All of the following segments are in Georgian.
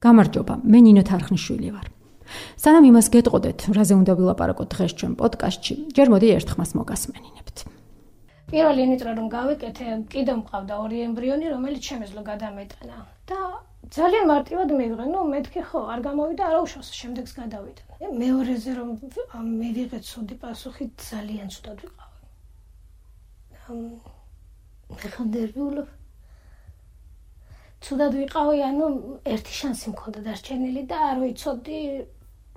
გამარჯობა, მე ნინო თარხნიშვილი ვარ. სანამ იმას გეტყოდეთ, რაზე უნდა ვილაპარაკოთ დღეს ჩვენ პოდკასტში, ჯერ მოდი ერთხმას მოგასმენინებთ. პირველი ინიტრო რომ გავიკეთე, კიდევ მყავდა ორი ემბრიონი, რომელიც შემეძლო გადამეტანა და ძალიან მარტივად მივიღე, ну მეთქი ხო, არ გამოვიდა, არა უშავს, შემდეგს გადავიტანე. მეორეზე რომ მივიღე ცუდი პასუხი, ძალიან ცუდად ვიყავი. მე ხანდერვიულობ ცუდად ვიყავი, ანუ ერთი შანსი მქონდა დარჩენილი და არ ვიცოდი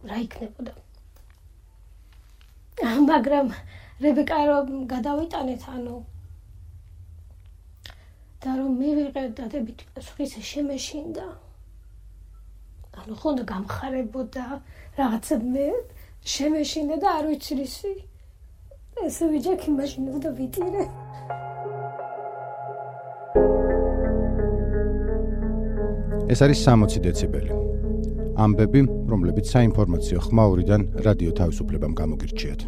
რა იქნებოდა. მაგრამ რებეკა რომ გადავიტანეთ, ანუ და რომ მივიღე დადებით პასუხის შემეშინდა. ანუ ხონდა გამხარებოდა რაღაცა მე შემეშინდა და არ ვიცი რისი. ესე ვიჯექი მაშინ და ვიტირე. ეს არის 60 დეციბელი. ამბები, რომლებიც საინფორმაციო ხმაურიდან რადიო თავისუფლებამ გამოგირჩიათ.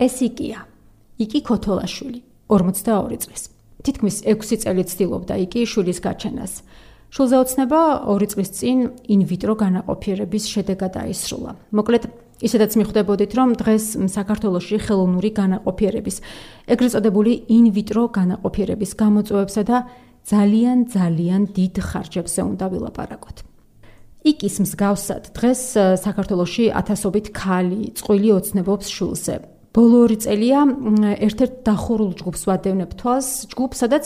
ეს იკია. იკი ქოთოლაშვილი, 42 წლის. თითქმის 6 წელი ცდილობდა იკი შვილის გაჩენას. შულზე ოცნება 2 წლის წინ ინვიტრო განაყოფიერების შედეგად აისრულა. მოკლედ, ისედაც მიხვდებოდით, რომ დღეს საქართველოში ხელოვნური განაყოფიერების, ეგრეთ წოდებული ინვიტრო განაყოფიერების გამოწვევებსა და ძალიან ძალიან დიდ ხარჯებზე უნდა ვილაპარაკოთ. იკის მსგავსად დღეს საქართველოში ათასობით ქალი წყვილი ოცნებობს შულზე. ბოლო ორი წელია ერთ-ერთ დახურულ ჯგუფს ვადევნებ თვალს, ჯგუფს, სადაც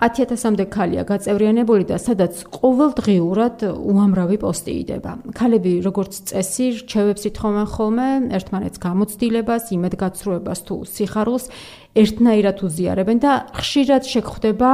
10000-მდე ქალია გაწევრიანებული და სადაც ყოველდღიურად უამრავი პოსტი იდება. ქალები როგორც წესი რჩევებს ითხოვენ ხოლმე ერთმანეთს გამოცდილებას, იმედგაცრუებას თუ სიხარულს ერთნაირად უზიარებენ და ხშირად შეგხვდება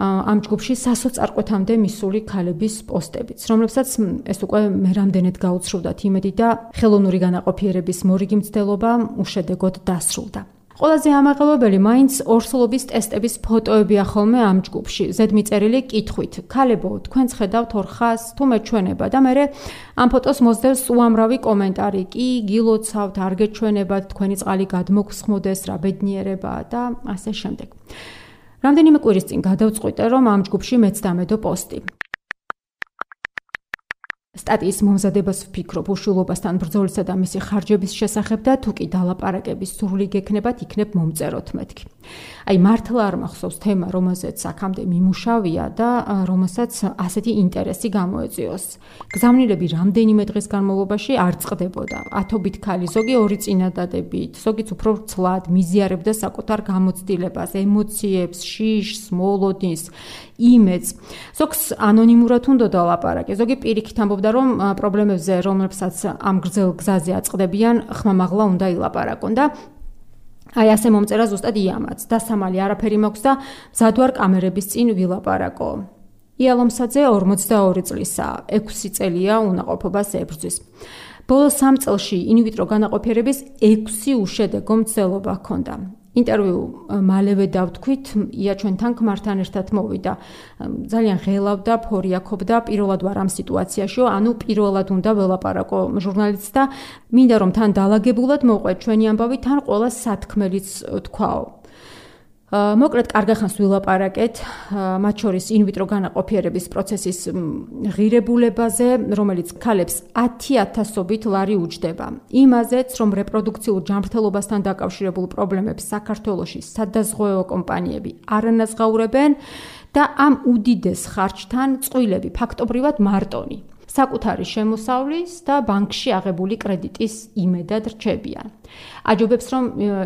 ამ ჯგუფში სასოწარკვეთამდე მისული ქალების პოსტებიც, რომლებსაც ეს უკვე მე რამდენად გაუცრუვდათ იმედი და ხელოვნური განაყოფიერების მორიგი მცდელობა უშედეგოდ დასრულდა. ყველაზე ამაღლებელი მაინც ორსულობის ტესტების ფოტოებია ხოლმე ამ ჯგუფში. ზედმიწერილი კითხვით: "ქალებო, თქვენ ხედავთ ორხას თუ მეჩვენება?" და მე ამ ფოტოს მოსდევს უამრავი კომენტარი: "კი, გილოცავთ, არ გეჩვენებათ, თქვენი წყალი გადმოგხსმოდეს, რა ბედნიერებაა" და ასე შემდეგ. რამდენიმე კვირის წინ გადავწყვიტე, რომ ამ ჯგუფში მეც დამედო პოსტი. სტატიის მომზადებას ვფიქრობ უშულობასთან ბრძოლისა და მისი ხარჯების შესახებ და თუ კი დალაპარაკების სრული გექნებათ, იქნებ მომწეროთ მეთქი. აი მართლა არ მახსოვს თემა, რომელზეც აქამდე მიმუშავია და რომელსაც ასეთი ინტერესი გამოეწიოს. გზავნილები რამდენიმე დღის განმავლობაში არ წყდებოდა. ათობით ქალი, ზოგი ორი წინადადებით, ზოგიც უფრო ცლად მიზიარებდა საკუთარ გამოცდილებას, ემოციებს, შიშს, მოლოდინს, იმედს. ზოგს ანონიმურად უნდა დალაპარაკე, ზოგი პირიქით ამბობდა, რომ პრობლემებზე, რომლებსაც ამ გრძელ გზაზე აწყდებიან, ხმამაღლა უნდა ილაპარაკონ და აი ასე მომწერა ზუსტად იამაც და სამალი არაფერი მაქვს და მზადვარ კამერების წინ ვილაპარაკო. იალომსაძე 42 წლისაა, 6 წელია უნაყოფობას ებრძვის. ბოლო 3 წელში ინვიტრო განაყოფიერების 6 უშედეგო მცდელობა ჰქონდა. ინტერვიუ მალევე დავთქვით, ია ჩვენთან ქმართან ერთად მოვიდა. ძალიან ღელავდა, ფორიაქობდა, პირველად ვარ ამ სიტუაციაში, ანუ პირველად უნდა ველაპარაკო ჟურნალისტს და მინდა რომ თან დაალაგებულად მოყვეთ ჩვენი ამბავი, თან ყველა სათქმელიც თქვაო. მოკლედ კარგახანს ვილაპარაკეთ მათ შორის ინვიტრო განაყოფიერების პროცესის ღირებულებაზე, რომელიც ქალებს 10000ობით ლარი უჯდება. იმაზეც, რომ რეპროდუქციულ ჯანმრთელობასთან დაკავშირებულ პრობლემებს საქართველოში სადაზღვევო კომპანიები არანაზღაურებენ და ამ უდიდეს ხარჯთან წვილები ფაქტობრივად მარტონი საკუთარი შემოსავლის და ბანკში აღებული კრედიტის იმედად რჩებიან. აჯობებს რომ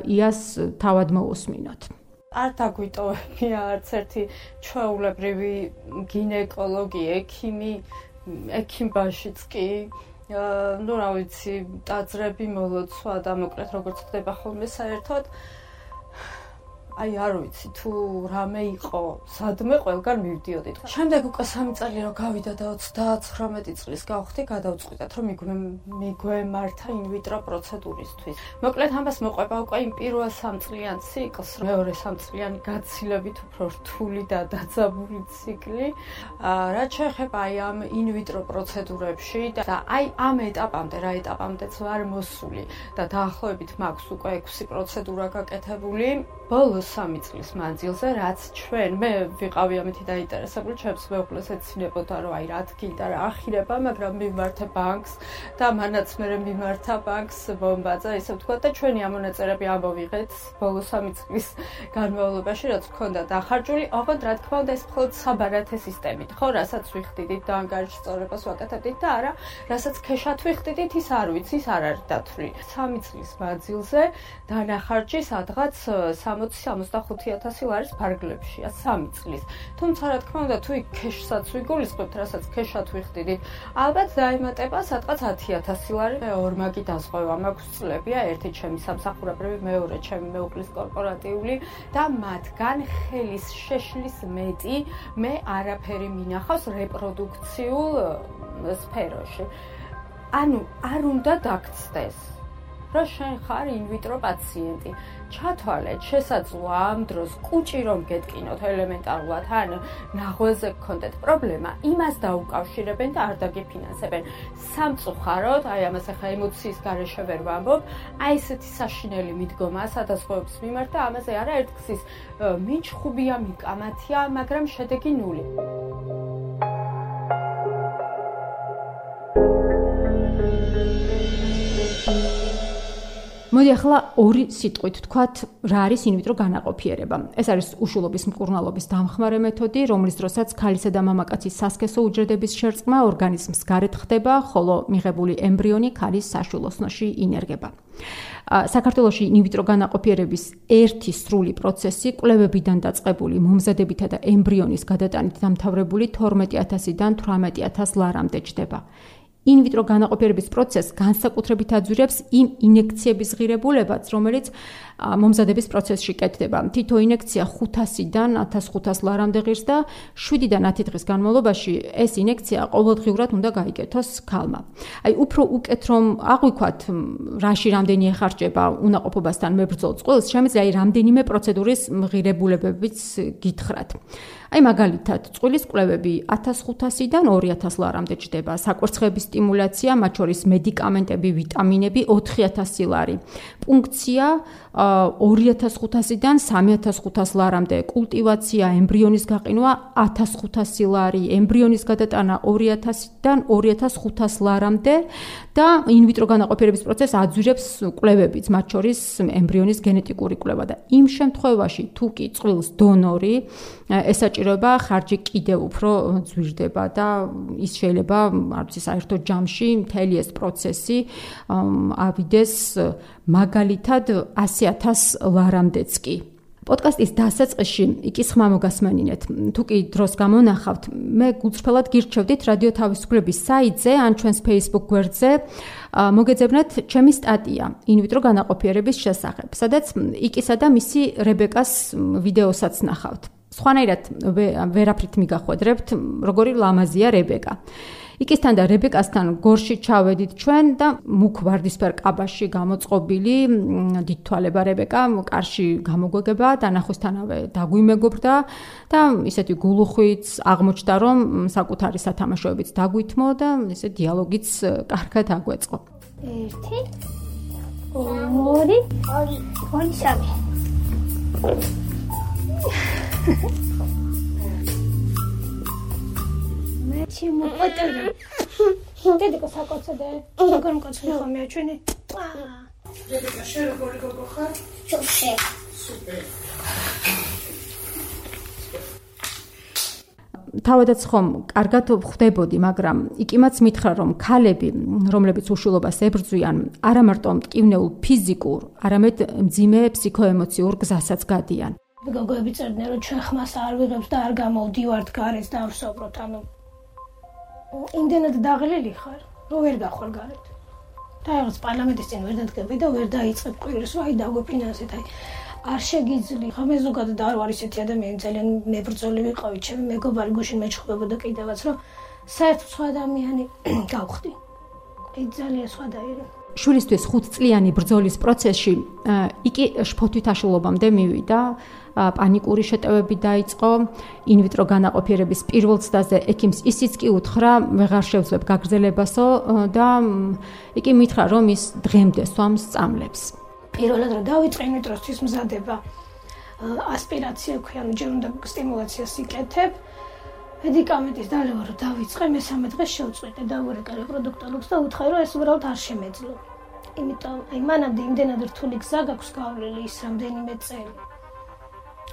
იას თავად მოусმინოთ. არ დაგვიტოვებია არც ერთი ჩვეულებრივი გინეკოლოგი, ექიმი, ექიმბაშიც კი ну, რა ვიცი, დაძრები მოლოცვა და მოკლედ როგორც ხდება ხოლმე საერთოდ აი არ ვიცი თუ რამე იყო სადმე ყველგან მივდიოდით. შემდეგ უკვე 3 წელი რო გავიდა და 39 წლის გავხდი, გადავწყვიტეთ რომ მიგვე მიგვემართა ინვიტრო პროცედურისთვის. მოკლედ ამას მოყვება უკვე იმ პირველ 3 წლიან ციკლს, მეორე 3 წლიანი გაცილებით უფრო რთული და დაძაბული ციკლი. რაც შეეხება აი ამ ინვიტრო პროცედურებში და აი ამ ეტაპამდე, რა ეტაპამდეც ვარ მოსული და დაახლოებით მაქვს უკვე 6 პროცედურა გაკეთებული. ბოლო 3 წლის მანძილზე რაც ჩვენ მე ვიყავი ამითი დაინტერესებული ჩემს მეუღლეს ეცინებოდა რომ აი რა თქინდა რა ახირება მაგრამ მიმართა ბანკს და მანაც მე მიმართა ბანკს ბომბაძა ისე ვთქვა და ჩვენი ამონაწერები ამოვიღეთ ბოლო 3 წლის განმავლობაში რაც გქონდა დახარჯული. ოღონდ რა თქმა უნდა ეს მხოლოდ საბარათე სისტემით ხო? რასაც ვიხდიდით და ანგარიშწორებას ვაკეთებდით და არა რასაც ქეშად ვიხდიდით ის არ ვიცი ის არ არის დათვლი 3 წლის მანძილზე დანახარჯი სადღაც 60-65000 ლარის ფარგლებშია 3 წლის. თუმცა რა თქმა უნდა, თუ იქ ქეშსაც ვიგულისხმებთ, რასაც ქეშად ვიხდიდით, ალბათ დაემატება სადღაც 10000 ლარი. მე ორმაგი დაზღვევა მაქვს წლებია, ერთი ჩემი სამსახურებრივი, მეორე ჩემი მეუღლის კორპორატიული და მათგან ხელის შეშლის მეტი მე არაფერი მინახავს რეპროდუქციულ სფეროში. ანუ არ უნდა დაგწდეს. რომ შენ ხარ ინვიტრო პაციენტი. ჩათვალეთ, შესაძლოა ამ დროს კუჭი რომ გეტკინოთ ელემენტარულად, ან ნაღვეზე გქონდეთ პრობლემა, იმას დაუკავშირებენ და არ დაგიფინანსებენ. სამწუხაროდ, აი ამას ახლა ემოციის გარეშე ვერ ვამბობ, აი ესეთი საშინელი მიდგომა სადაზღვევებს მიმართ და ამაზე არა ერთგზის მიჩხუბია, მიკამათია, მაგრამ შედეგი ნული. მოდი ახლა ორი სიტყვით ვთქვათ, რა არის ინვიტრო განაყოფიერება. ეს არის უშულობის მკურნალობის დამხმარე მეთოდი, რომლის დროსაც ქალისა და მამაკაცის სასქესო უჯრედების შერწყმა ორგანიზმს გარეთ ხდება, ხოლო მიღებული ემბრიონი ქალის საშულოსნოში ინერგება. საქართველოში ინვიტრო განაყოფიერების ერთი სრული პროცესი კვლევებიდან დაწყებული მომზადებითა და ემბრიონის გადატანით დამთავრებული 12000-დან 18000 ლარამდე ჯდება. ინვიტრო განაყოფიერების პროცესს განსაკუთრებით აძვირებს იმ ინექციების ღირებულებაც, რომელიც მომზადების პროცესში კეთდება. თითო ინექცია 500-დან 1500 ლარამდე ღირს და 7-დან 10 დღის განმავლობაში ეს ინექცია ყოველდღიურად უნდა გაიგეთოს ქალმა. აი, უფრო უკეთ რომ აღვიქვათ, რაში რამდენი ეხარჯება უნაყოფობასთან მებრძოლ წყვილს, შემიძლია აი რამდენიმე პროცედურის ღირებულებებიც გითხრათ. აი მაგალითად, წყვილის კვლევები 1500-დან 2000 ლარამდე ჯდება, საკვერცხების სტიმულაცია, მათ შორის მედიკამენტები, ვიტამინები 4000 ლარი. პუნქცია 2500-დან 3500 ლარამდე, კულტივაცია, ემბრიონის გაყინვა 1500 ლარი, ემბრიონის გადატანა 2000-დან 2500 ლარამდე და ინვიტრო განაყოფიერების პროცესს აძვირებს კვლევებიც, მათ შორის ემბრიონის გენეტიკური კვლევა. და იმ შემთხვევაში თუ კი წყვილს დონორი ესაჭიროება ხარჯი კიდევ უფრო ძვირდება და ის შეიძლება არ ვიცი საერთო ჯამში მთელი ეს პროცესი ავიდეს მაგალითად 100000 ლარამდეც კი პოდკასტის დასაწყისში იკის ხმა მოგასმენინეთ. თუ კი დროს გამონახავთ, მე გულწრფელად გირჩევდით რადიო თავისუფლების საიტზე ან ჩვენს Facebook გვერდზე მოგეძებნათ ჩემი სტატია ინვიტრო განაყოფიერების შესახებ, სადაც იკისა და მისი რებეკას ვიდეოსაც ნახავთ. სხვანაირად ვერაფრით მიგახვედრებთ, როგორი ლამაზია რებეკა. იკისთან და რებეკასთან გორში ჩავედით ჩვენ და მუქ ვარდისფერ კაბაში გამოწყობილი დიდთვალება რებეკა კარში გამოგვეგება და ნახვისთანავე დაგვიმეგობრდა და ისეთი გულუხვიც აღმოჩნდა რომ საკუთარი სათამაშოებიც დაგვითმო და ესე დიალოგიც კარგად აგვეწყო. 1 2 3 4 5 მე ჩემო პატარა. დედიკო საკოცდე. როგორ მკოცნი ხომია ჩვენი. დედიკა შენ როგორი გოგო ხარ? სუპერ თავადაც ხომ კარგად ხვდებოდი, მაგრამ იკიმაც მითხრა, რომ ქალები, რომლებიც უშულობას ებრძვიან, არა მარტო მტკივნეულ ფიზიკურ, არამედ მძიმე ფსიქოემოციურ გზასაც გადიან. გოგოები წერდნენ რომ ჩვენ ხმას არ ვიღებთ და არ გამოვდივართ გარეთ და ვსაუბრობთ ანუ იმდენად დაღლილი ხარ რომ ვერ გახვალ გარეთ. და რაღაც პარლამენტის წინ ვერ დადგები და ვერ დაიწყებ კვირს აი დაგვეფინანსეთ აი არ შეგიძლი ხომ ეს ზოგადად არ ვარ ისეთი ადამიანი ძალიან მებრძოლი ვიყავი. ჩემი მეგობარი გუშინ მეჩხუბებოდა კიდევაც რომ საერთოდ სხვა ადამიანი გავხდი. აი ძალიან სხვა დაირო შურისთვის 5 წლიანი ბრძოლის პროცესში იგი შფოთვით აშლობამდე მივიდა პანიკური შეტევები დაიწყო ინვიტრო განაყოფიერების პირველ ცდაზე ექიმს ისიც კი უთხრა ვეღარ შევძლებ გაგრძელებასო და იგი მითხრა რომ ის დღემდე სვამს წამლებს პირველად რომ დავიწყე ინვიტროსთვის მზადება ასპირაცია ქვია, ანუ ჯერ უნდა სტიმულაციას იკეთებ. მედიკამენტის დალევა რომ დავიწყე, მესამე დღეს შევწყვეტე და ვერეკა რეპროდუქტოლოგს და უთხრე რომ ეს უბრალოდ არ შემეძლო. იმიტომ აი მანამდე იმდენად რთული გზა გაქვს გავლილი ის რამდენიმე წელი.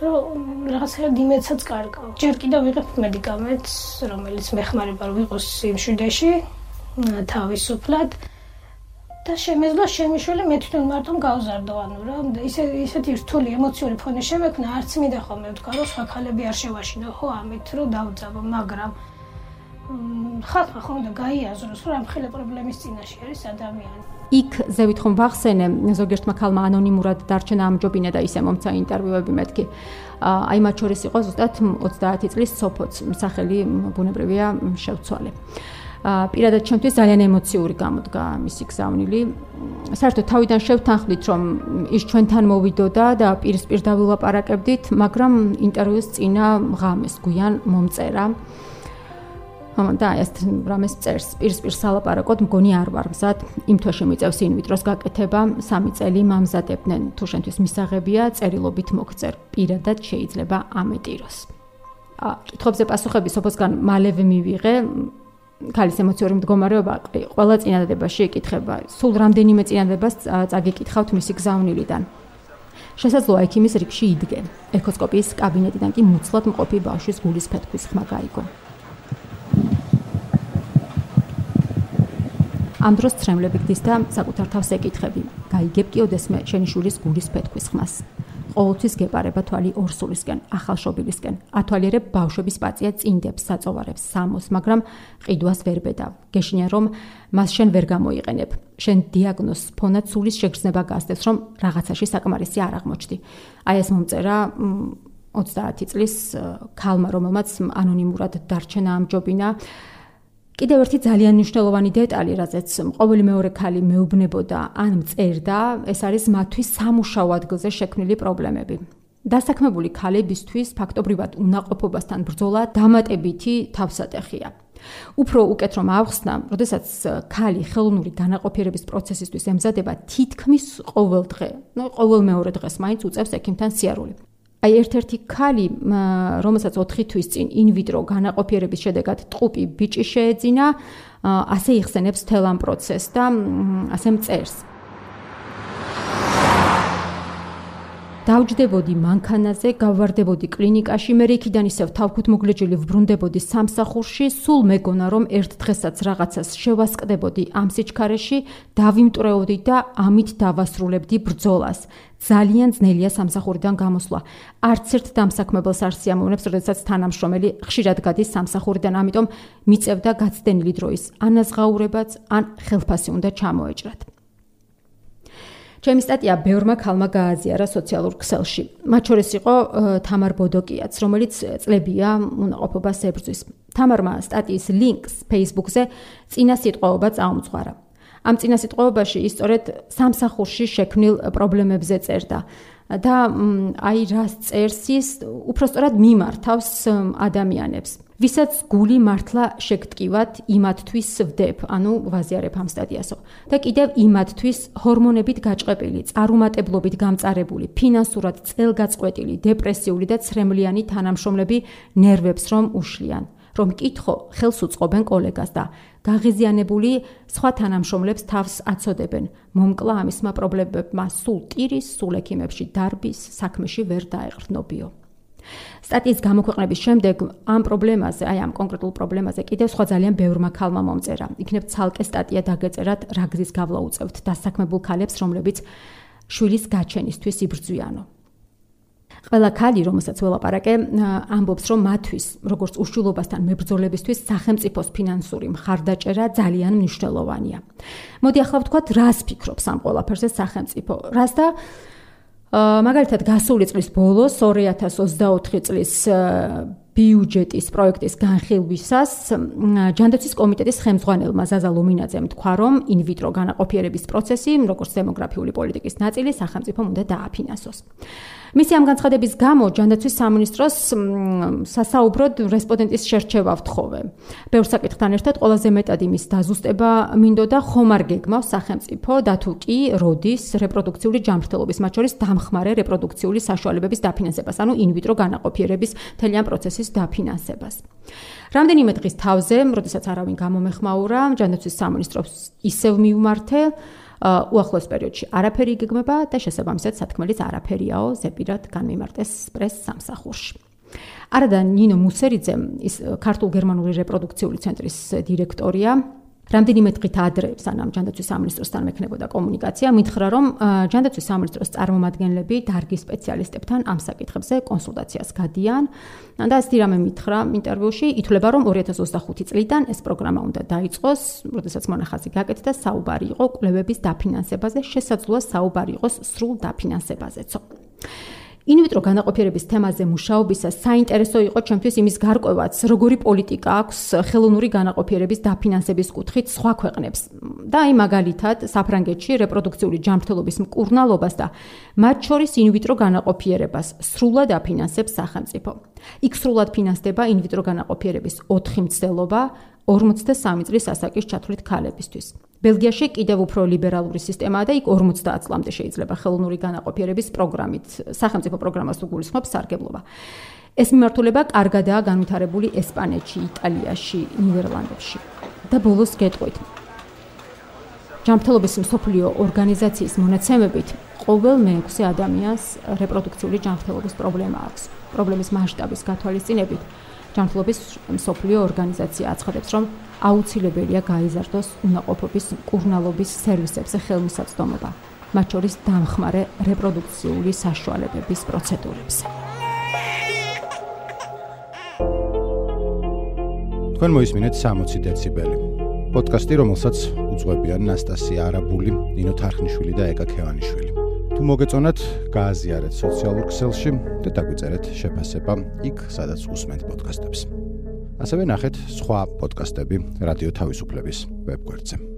რომ რაღაცა დიმეცაც კარგავ. ჯერ კიდევ ვიღებ მედიკამენტს, რომელიც მეხმარება რომ ვიყოს იმ შვიდეში თავისუფლად. და შემეძლო შემიშველი მე თვითონ მარტო გავზარდო ანუ რა ისე ისეთი რთული ემოციური ფონი შემექნა არც მინდა ხოლმე ვთქვა რომ სხვა ქალები არ შევაშინო ხო ამით რომ დავძაბო მაგრამ ხალხმა ხომ და გაიაზროს რომ ამ ხელე პრობლემის წინაშე არის ადამიანი. იქ ზევით ხომ ვახსენე ზოგიერთმა ქალმა ანონიმურად დარჩენა ამჯობინა და ისე მომცა ინტერვიუები მეთქი. აი მათ შორის იყო ზუსტად 30 წლის სოფოც სახელი ბუნებრივია შევცვალე პირადად ჩემთვის ძალიან ემოციური გამოდგა მისი გზავნილი. საერთოდ თავიდან შევთანხმდით, რომ ის ჩვენთან მოვიდოდა და პირისპირ დავილაპარაკებდით, მაგრამ ინტერვიუს წინა ღამეს გვიან მომწერა. ამან და ეს რამეს წერს პირისპირ სალაპარაკოდ მგონი არ ვარ მზად იმ თვეში მიწევს ინვიტროს გაკეთება სამი წელი მამზადებდნენ თუ შენთვის მისაღებია წერილობით მოგწერ პირადად შეიძლება ამეტიროს ა კითხებზე პასუხები სოფოსგან მალევე მივიღე ქალის ემოციური მდგომარეობა ყველა წინადადებაში ეკითხება. სულ რამდენიმე წინადადებას წაგიკითხავთ მისი გზავნილიდან. შესაძლოა ექიმის რიგში იდგე. ეკოსკოპიის კაბინეტიდან კი მუცლად მყოფი ბავშვის გულის ფეთქვის ხმა გაიგო. ამ დროს ცრემლები გდის და საკუთარ თავს ეკითხები. გაიგებ კი ოდესმე შენი შულის გულის ფეთქვის ხმას. ყოველთვის გეპარება თვალი ორსულისკენ, ახალშობილისკენ. ათვალიერებ ბავშვების პაწია წინდებს, საწოვარებს, სამოს, მაგრამ ყიდვას ვერ ბედავ. გეშინია რომ მას შენ ვერ გამოიყენებ. შენ დიაგნოზს ფონად სულის შეგრძნება გასდევს, რომ რაღაცაში საკმარისი არ აღმოჩნდი. აი ეს მომწერა 30 წლის ქალმა, რომელმაც ანონიმურად დარჩენა ამჯობინა. კიდევ ერთი ძალიან მნიშვნელოვანი დეტალი, რაზეც ყოველი მეორე ქალი მეუბნებოდა ან მწერდა, ეს არის მათთვის სამუშაო ადგილზე შექმნილი პრობლემები. დასაქმებული ქალებისთვის ფაქტობრივად უნაყოფობასთან ბრძოლა დამატებითი თავსატეხია. უფრო უკეთ რომ ავხსნა, როდესაც ქალი ხელოვნური განაყოფიერების პროცესისთვის ემზადება თითქმის ყოველ დღე, ნუ ყოველ მეორე დღეს მაინც უწევს ექიმთან სიარული. აი ერთ-ერთი ქალი, რომელსაც 4 თვის წინ ინვიტრო განაყოფიერების შედეგად ტყუპი ბიჭი შეეძინა, ასე იხსენებს თელამ პროცესს და ასე მწერს. დავჯდებოდი მანქანაზე, გავარდებოდი კლინიკაში, მე იქიდან ისევ თავქუთ მოგლეჯილი ვბრუნდებოდი სამსახურში, სულ მეგონა რომ ერთ დღესაც რაღაცას შევასყდებოდი ამ სიჩქარეში, დავიმტრეოდი და ამით დავასრულებდი ბრძოლას. ძალიან ძნელია სამსახურიდან გამოსვლა. არც ერთ დამსაქმებელს არ სიამოვნებს, როდესაც თანამშრომელი ხშირად გადის სამსახურიდან, ამიტომ მიწევდა გაცდენილი დროის ანაზღაურებაც ან ხელფასი უნდა ჩამოეჭრათ. ჩემი სტატია ბევრმა ქალმა გააზიარა სოციალურ ქსელში. მათ შორის იყო თამარ ბოდოკიაც, რომელიც წლებია უნაყოფობას ებრძვის. თამარმა სტატიის ლინკს Facebook-ზე წინა სიტყვაობა წაუმძღვარა. ამ წინასიტყვეობაში ის სწორედ სამსახურში შექმნილ პრობლემებზე წერდა. და აი რას წერს ის უпростоრად მიმართავს ადამიანებს. ვისაც გული მართლა შეგტკივათ იმათთვის ვდებ ანუ ვაზიარებ ამ სტატიასო. და კიდევ იმათთვის ჰორმონებით გაჭყებილი წარუმატებლობით გამწარებული ფინანსურად წელგაწყვეტილი დეპრესიული და ცრემლიანი თანამშრომლები ნერვებს რომ უშლიან. რომ კითხო ხელს უწყობენ კოლეგას და გაღიზიანებული სხვა თანამშრომლებს თავს აცოდებენ. მომკლა ამისმა პრობლემებმა სულ ტირის, სულ ექიმებში დარბის, საქმეში ვერ დაეღრნობიო. სტატიის გამოქვეყნების შემდეგ ამ პრობლემაზე, აი ამ კონკრეტულ პრობლემაზე კიდევ სხვა ძალიან ბევრმა ქალმა მომწერა. იქნებ ცალკე სტატია დაგეწერათ რა გზის გავლა უწევთ დასაქმებულ ქალებს, რომლებიც შვილის გაჩენისთვის იბრძვიანო. ყველა ქალი, რომელსაც ველაპარაკე, ამბობს, რომ მათთვის, როგორც უშვილობასთან მებრძოლებისთვის, სახელმწიფოს ფინანსური მხარდაჭერა ძალიან მნიშვნელოვანია. მოდი ახლა ვთქვათ, რას ფიქრობს ამ ყველაფერზე სახელმწიფო? რას და მაგალითად, გასული წლის ბოლოს 2024 წლის ბიუჯეტის პროექტის განხილვისას ჯანდაცვის კომიტეტის ხელმძღვანელმა ზაზა ლუმინაძემ თქვა, რომ ინვიტრო განაყოფიერების პროცესი, როგორც დემოგრაფიული პოლიტიკის ნაწილი, სახელმწიფომ უნდა დააფინანსოს. მისი ამ განცხადების გამო ჯანდაცვის სამინისტროს სასაუბროდ რესპონდენტის შერჩევა ვთხოვე. ბევრ საკითხთან ერთად ყველაზე მეტად იმის დაზუსტება მინდოდა ხომარ გეგმავს სახელმწიფო და თუ კი როდის რეპროდუქციული ჯანმრთელობის მათ შორის დამხმარე რეპროდუქციული საშუალებების დაფინანსებას, ანუ ინვიტრო განაყოფიერების თელიან პროცესის დაფინანსებას. რამდენიმე დღის თავზე, როდესაც არავინ გამომეხმაურა, ჯანდაცვის სამინისტროს ისევ მიუმართე უახლოს პერიოდში არაფერი იგეგმება და შესაბამისად სათქმელიც არაფერიაო ზეპირად განმიმარტეს პრეს სამსახურში. არადა ნინო მუსერიძე ის ქართულ გერმანული რეპროდუქციული ცენტრის დირექტორია რამდენიმე დღით ადრე სანამ ჯანდაცვის სამინისტროსთან მექნებოდა კომუნიკაცია, მითხრა რომ ჯანდაცვის სამინისტროს წარმომადგენლები დარგის სპეციალისტებთან ამ საკითხებზე კონსულტაციას გადიან. და ეს თირამე მითხრა ინტერვიუში, ითვლება რომ 2025 წლიდან ეს პროგრამა უნდა დაიწყოს, როდესაც მონახაზი გაკეთდა საუბარი იყო კვლევების დაფინანსებაზე, შესაძლოა საუბარი იყოს სრულ დაფინანსებაზეცო. ინვიტრო განაყოფიერების თემაზე მუშაობისას საინტერესო იყო ჩემთვის იმის გარკვევაც, როგორი პოლიტიკა აქვს ხელოვნური განაყოფიერების დაფინანსების კუთხით სხვა ქვეყნებს. და აი მაგალითად, საფრანგეთში რეპროდუქციული ჯანმრთელობის მკურნალობას და მათ შორის ინვიტრო განაყოფიერებას სრულად აფინანსებს სახელმწიფო. იქ სრულად ფინანსდება ინვიტრო განაყოფიერების 4 მცდელობა 43 წლის ასაკის ჩათვლით ქალებისთვის. ბელგიაში კიდევ უფრო ლიბერალური სისტემაა და იქ 50 წლამდე შეიძლება ხელოვნური განაყოფიერების პროგრამით სახელმწიფო პროგრამას უგულისხმობს სარგებლობა. ეს მიმართულება კარგადაა განვითარებული ესპანეთში, იტალიაში, ნიდერლანდებში. და ბოლოს გეტყვით. ჯანმრთელობის მსოფლიო ორგანიზაციის მონაცემებით, ყოველ მე-6 ადამიანს რეპროდუქციული ჯანმრთელობის პრობლემა აქვს. პრობლემის მასშტაბის გათვალისწინებით ჯანმრთელობის მსოფლიო ორგანიზაცია აცხადებს, რომ აუცილებელია გაიზარდოს უნაყოფობის კურნალობის სერვისებზე ხელმისაწვდომობა, მათ შორის დამხმარე რეპროდუქციული საშუალებების პროცედურებზე. თქვენ მოისმინეთ 60 დეციბელი. პოდკასტი, რომელსაც უძღვებიან ნასტასია არაბული, ნინო თარხნიშვილი და ეკა ქევანიშვილი. თუ მოგეწონათ, გააზიარეთ სოციალურ ქსელში და დაგვიწერეთ შეფასება იქ, სადაც უსმენთ პოდკასტებს. ასევე ნახეთ სხვა პოდკასტები რადიო თავისუფლების ვებგვერდზე.